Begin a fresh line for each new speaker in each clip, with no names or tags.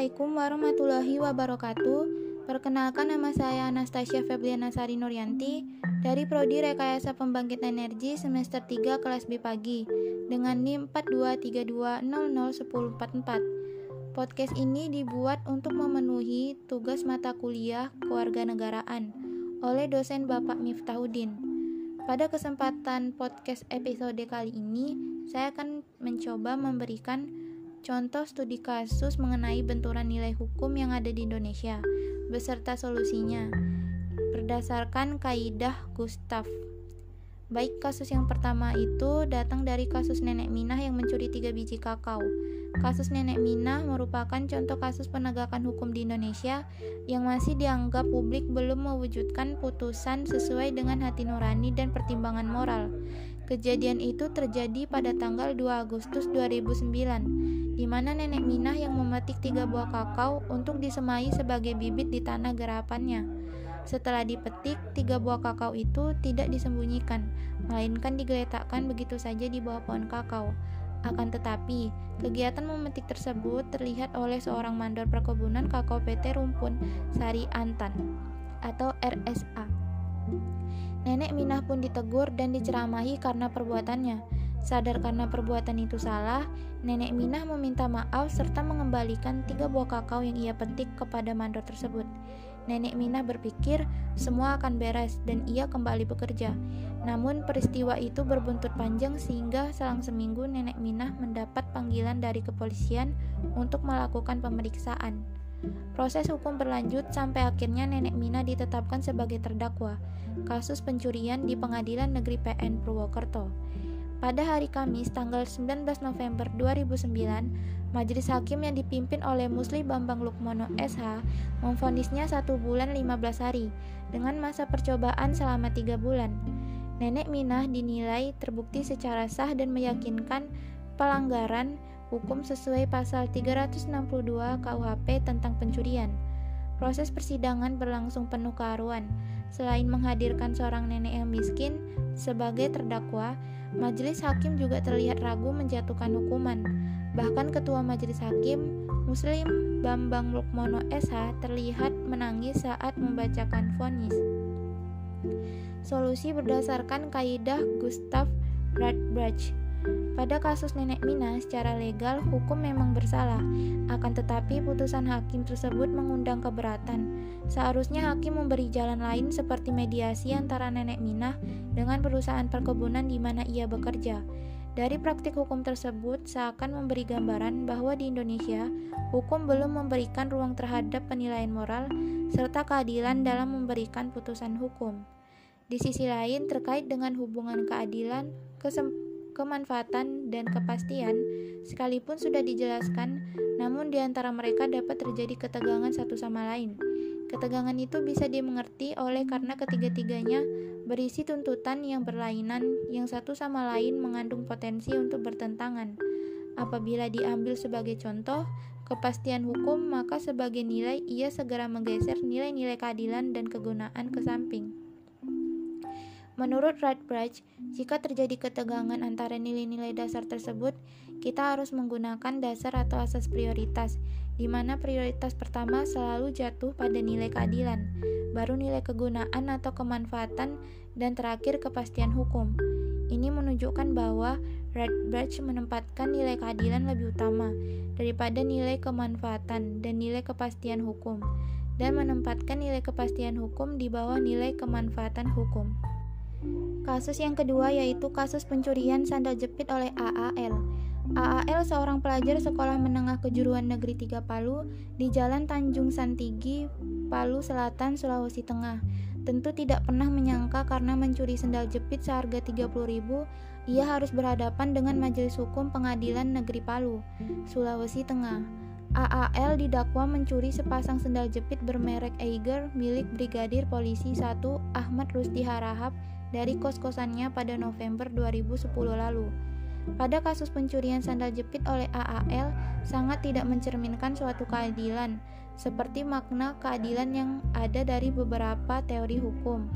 Assalamualaikum warahmatullahi wabarakatuh. Perkenalkan nama saya Anastasia Febliana Sari Nuryanti dari Prodi Rekayasa Pembangkit Energi semester 3 kelas B pagi dengan NIM 4232001044. Podcast ini dibuat untuk memenuhi tugas mata kuliah kewarganegaraan oleh dosen Bapak Miftahudin. Pada kesempatan podcast episode kali ini, saya akan mencoba memberikan contoh studi kasus mengenai benturan nilai hukum yang ada di Indonesia, beserta solusinya, berdasarkan kaidah Gustav. Baik kasus yang pertama itu datang dari kasus nenek Minah yang mencuri tiga biji kakao. Kasus nenek Minah merupakan contoh kasus penegakan hukum di Indonesia yang masih dianggap publik belum mewujudkan putusan sesuai dengan hati nurani dan pertimbangan moral. Kejadian itu terjadi pada tanggal 2 Agustus 2009, di mana nenek Minah yang memetik tiga buah kakao untuk disemai sebagai bibit di tanah garapannya. Setelah dipetik, tiga buah kakao itu tidak disembunyikan, melainkan digeletakkan begitu saja di bawah pohon kakao. Akan tetapi, kegiatan memetik tersebut terlihat oleh seorang mandor perkebunan kakao PT Rumpun Sari Antan atau RSA. Nenek Minah pun ditegur dan diceramahi karena perbuatannya. Sadar karena perbuatan itu salah, Nenek Minah meminta maaf serta mengembalikan tiga buah kakao yang ia petik kepada mandor tersebut. Nenek Minah berpikir semua akan beres dan ia kembali bekerja. Namun peristiwa itu berbuntut panjang sehingga selang seminggu Nenek Minah mendapat panggilan dari kepolisian untuk melakukan pemeriksaan. Proses hukum berlanjut sampai akhirnya Nenek Mina ditetapkan sebagai terdakwa kasus pencurian di Pengadilan Negeri PN Purwokerto. Pada hari Kamis tanggal 19 November 2009, Majelis Hakim yang dipimpin oleh Musli Bambang Lukmono SH memfonisnya satu bulan 15 hari dengan masa percobaan selama tiga bulan. Nenek Minah dinilai terbukti secara sah dan meyakinkan pelanggaran hukum sesuai pasal 362 KUHP tentang pencurian. Proses persidangan berlangsung penuh keharuan. Selain menghadirkan seorang nenek yang miskin sebagai terdakwa, majelis hakim juga terlihat ragu menjatuhkan hukuman. Bahkan ketua majelis hakim, Muslim Bambang Lukmono SH terlihat menangis saat membacakan vonis. Solusi berdasarkan kaidah Gustav Radbrecht pada kasus nenek Mina, secara legal hukum memang bersalah, akan tetapi putusan hakim tersebut mengundang keberatan. Seharusnya hakim memberi jalan lain seperti mediasi antara nenek Mina dengan perusahaan perkebunan di mana ia bekerja. Dari praktik hukum tersebut seakan memberi gambaran bahwa di Indonesia, hukum belum memberikan ruang terhadap penilaian moral serta keadilan dalam memberikan putusan hukum. Di sisi lain, terkait dengan hubungan keadilan, kesempatan kemanfaatan, dan kepastian, sekalipun sudah dijelaskan, namun di antara mereka dapat terjadi ketegangan satu sama lain. Ketegangan itu bisa dimengerti oleh karena ketiga-tiganya berisi tuntutan yang berlainan, yang satu sama lain mengandung potensi untuk bertentangan. Apabila diambil sebagai contoh, kepastian hukum, maka sebagai nilai ia segera menggeser nilai-nilai keadilan dan kegunaan ke samping. Menurut Radbrecht, jika terjadi ketegangan antara nilai-nilai dasar tersebut, kita harus menggunakan dasar atau asas prioritas, di mana prioritas pertama selalu jatuh pada nilai keadilan, baru nilai kegunaan atau kemanfaatan, dan terakhir kepastian hukum. Ini menunjukkan bahwa Radbrecht menempatkan nilai keadilan lebih utama daripada nilai kemanfaatan dan nilai kepastian hukum, dan menempatkan nilai kepastian hukum di bawah nilai kemanfaatan hukum. Kasus yang kedua yaitu kasus pencurian sandal jepit oleh AAL. AAL seorang pelajar sekolah menengah kejuruan negeri 3 Palu di Jalan Tanjung Santigi, Palu Selatan, Sulawesi Tengah. Tentu tidak pernah menyangka karena mencuri sandal jepit seharga 30.000, ia harus berhadapan dengan Majelis Hukum Pengadilan Negeri Palu, Sulawesi Tengah. AAL didakwa mencuri sepasang sendal jepit bermerek Eiger milik Brigadir Polisi 1 Ahmad Rusti Harahap dari kos-kosannya pada November 2010 lalu. Pada kasus pencurian sandal jepit oleh AAL sangat tidak mencerminkan suatu keadilan, seperti makna keadilan yang ada dari beberapa teori hukum.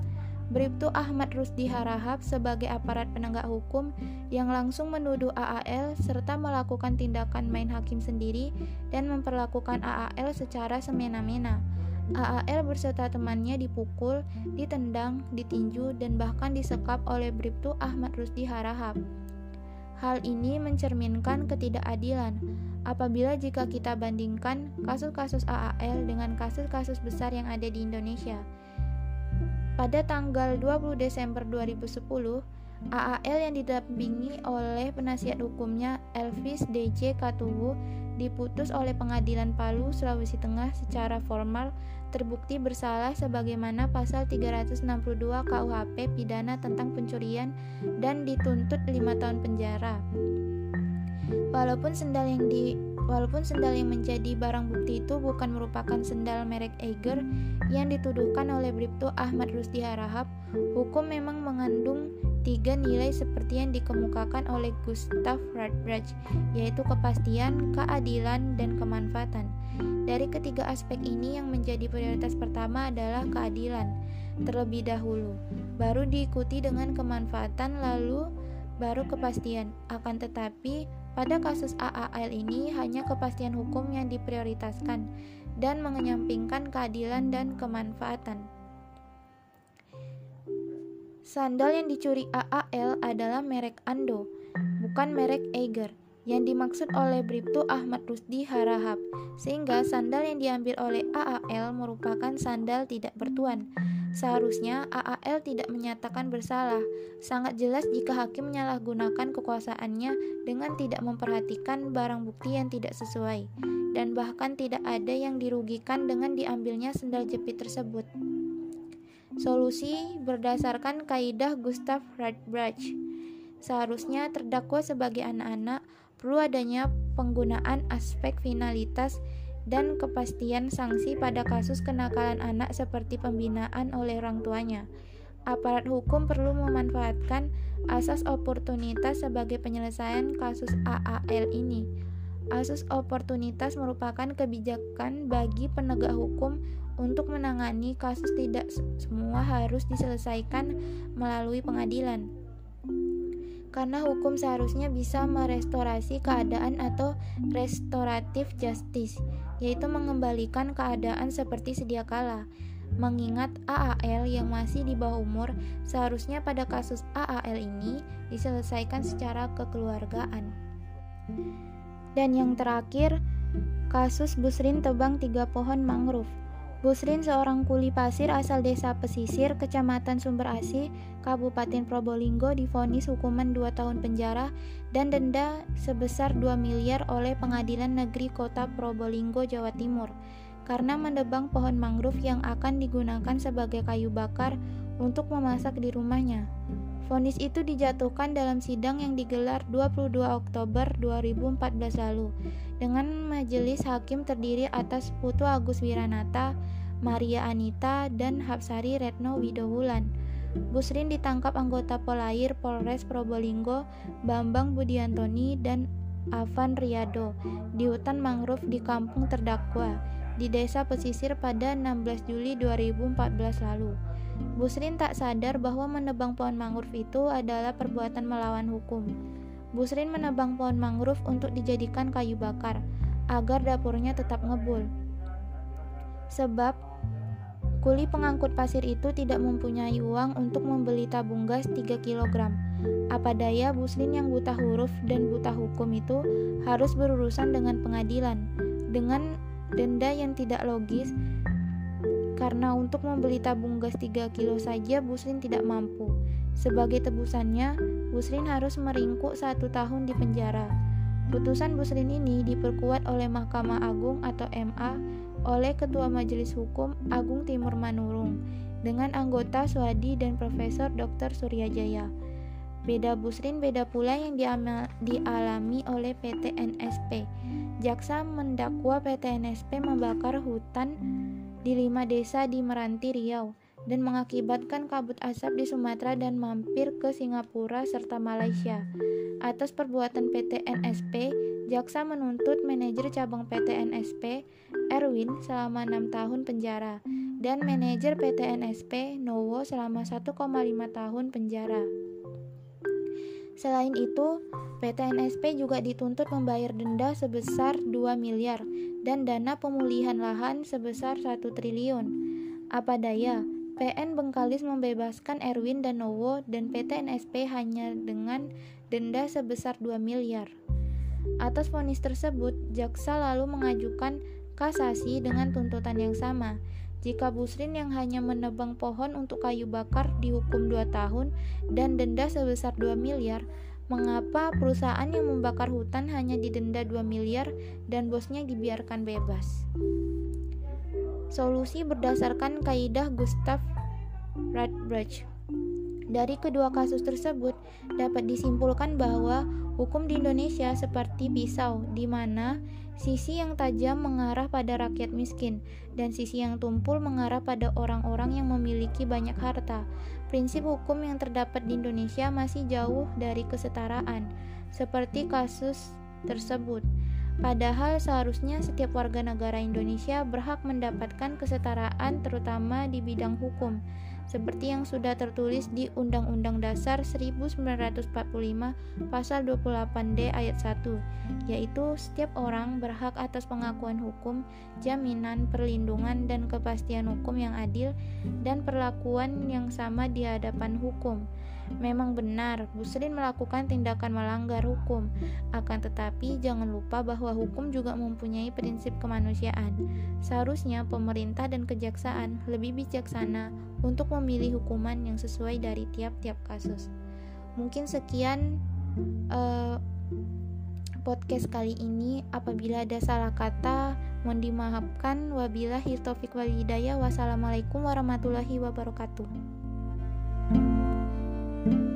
Bribtu Ahmad Rusdi Harahap sebagai aparat penegak hukum yang langsung menuduh AAL serta melakukan tindakan main hakim sendiri dan memperlakukan AAL secara semena-mena. AAL berserta temannya dipukul, ditendang, ditinju, dan bahkan disekap oleh Bribtu Ahmad Rusdi Harahap. Hal ini mencerminkan ketidakadilan apabila jika kita bandingkan kasus-kasus AAL dengan kasus-kasus besar yang ada di Indonesia. Pada tanggal 20 Desember 2010, AAL yang didampingi oleh penasihat hukumnya Elvis DJ Katuwu diputus oleh Pengadilan Palu, Sulawesi Tengah secara formal terbukti bersalah sebagaimana pasal 362 KUHP pidana tentang pencurian dan dituntut lima tahun penjara. Walaupun sendal yang di walaupun sendal yang menjadi barang bukti itu bukan merupakan sendal merek Eiger yang dituduhkan oleh Bribtu Ahmad Rusdi Harahap, hukum memang mengandung tiga nilai seperti yang dikemukakan oleh Gustav Radbrecht, yaitu kepastian, keadilan, dan kemanfaatan. Dari ketiga aspek ini yang menjadi prioritas pertama adalah keadilan terlebih dahulu, baru diikuti dengan kemanfaatan lalu baru kepastian. Akan tetapi, pada kasus AAL ini hanya kepastian hukum yang diprioritaskan dan mengenyampingkan keadilan dan kemanfaatan. Sandal yang dicuri AAL adalah merek Ando, bukan merek Eiger yang dimaksud oleh Bribtu Ahmad Rusdi Harahap, sehingga sandal yang diambil oleh AAL merupakan sandal tidak bertuan. Seharusnya AAL tidak menyatakan bersalah. Sangat jelas jika hakim menyalahgunakan kekuasaannya dengan tidak memperhatikan barang bukti yang tidak sesuai, dan bahkan tidak ada yang dirugikan dengan diambilnya sendal jepit tersebut. Solusi berdasarkan kaidah Gustav Radbrecht. Seharusnya terdakwa sebagai anak-anak perlu adanya penggunaan aspek finalitas dan kepastian sanksi pada kasus kenakalan anak seperti pembinaan oleh orang tuanya. Aparat hukum perlu memanfaatkan asas oportunitas sebagai penyelesaian kasus AAL ini. Asas oportunitas merupakan kebijakan bagi penegak hukum untuk menangani kasus tidak semua harus diselesaikan melalui pengadilan karena hukum seharusnya bisa merestorasi keadaan atau restoratif justice, yaitu mengembalikan keadaan seperti sedia kala. Mengingat AAL yang masih di bawah umur, seharusnya pada kasus AAL ini diselesaikan secara kekeluargaan. Dan yang terakhir, kasus Busrin tebang tiga pohon mangrove. Busrin seorang kuli pasir asal desa Pesisir, Kecamatan Sumber Asih, Kabupaten Probolinggo difonis hukuman 2 tahun penjara dan denda sebesar 2 miliar oleh Pengadilan Negeri Kota Probolinggo, Jawa Timur karena mendebang pohon mangrove yang akan digunakan sebagai kayu bakar untuk memasak di rumahnya. Vonis itu dijatuhkan dalam sidang yang digelar 22 Oktober 2014 lalu dengan majelis hakim terdiri atas Putu Agus Wiranata, Maria Anita, dan Hapsari Retno Widowulan. Busrin ditangkap anggota Polair Polres Probolinggo, Bambang Budiantoni, dan Avan Riyado di hutan mangrove di kampung terdakwa di desa pesisir pada 16 Juli 2014 lalu. Busrin tak sadar bahwa menebang pohon mangrove itu adalah perbuatan melawan hukum. Busrin menebang pohon mangrove untuk dijadikan kayu bakar agar dapurnya tetap ngebul. Sebab Kuli pengangkut pasir itu tidak mempunyai uang untuk membeli tabung gas 3 kg. Apa daya Buslin yang buta huruf dan buta hukum itu harus berurusan dengan pengadilan dengan denda yang tidak logis karena untuk membeli tabung gas 3 kilo saja Buslin tidak mampu. Sebagai tebusannya, Buslin harus meringkuk satu tahun di penjara. Putusan Buslin ini diperkuat oleh Mahkamah Agung atau MA oleh Ketua Majelis Hukum Agung Timur Manurung dengan anggota Swadi dan Profesor Dr. Suryajaya. Beda Busrin beda pula yang dialami oleh PT NSP. Jaksa mendakwa PT NSP membakar hutan di lima desa di Meranti Riau dan mengakibatkan kabut asap di Sumatera dan mampir ke Singapura serta Malaysia. Atas perbuatan PT NSP, jaksa menuntut manajer cabang PT NSP Erwin selama enam tahun penjara dan manajer PT NSP Nowo selama 1,5 tahun penjara. Selain itu, PT NSP juga dituntut membayar denda sebesar 2 miliar dan dana pemulihan lahan sebesar 1 triliun. Apa daya, PN Bengkalis membebaskan Erwin dan Nowo dan PT NSP hanya dengan denda sebesar 2 miliar. Atas vonis tersebut, jaksa lalu mengajukan kasasi dengan tuntutan yang sama, jika Busrin yang hanya menebang pohon untuk kayu bakar dihukum 2 tahun dan denda sebesar 2 miliar, mengapa perusahaan yang membakar hutan hanya didenda 2 miliar dan bosnya dibiarkan bebas? Solusi berdasarkan kaidah Gustav Radbruch dari kedua kasus tersebut, dapat disimpulkan bahwa hukum di Indonesia seperti pisau, di mana sisi yang tajam mengarah pada rakyat miskin, dan sisi yang tumpul mengarah pada orang-orang yang memiliki banyak harta. Prinsip hukum yang terdapat di Indonesia masih jauh dari kesetaraan, seperti kasus tersebut. Padahal seharusnya setiap warga negara Indonesia berhak mendapatkan kesetaraan terutama di bidang hukum seperti yang sudah tertulis di Undang-Undang Dasar 1945 pasal 28D ayat 1, yaitu setiap orang berhak atas pengakuan hukum, jaminan, perlindungan dan kepastian hukum yang adil dan perlakuan yang sama di hadapan hukum. Memang benar, Busrin melakukan tindakan melanggar hukum. Akan tetapi, jangan lupa bahwa hukum juga mempunyai prinsip kemanusiaan. Seharusnya pemerintah dan kejaksaan lebih bijaksana untuk memilih hukuman yang sesuai dari tiap-tiap kasus. Mungkin sekian uh, podcast kali ini. Apabila ada salah kata, mohon dimaafkan. Wabillahi taufik wal hidayah. Wassalamualaikum warahmatullahi wabarakatuh. thank you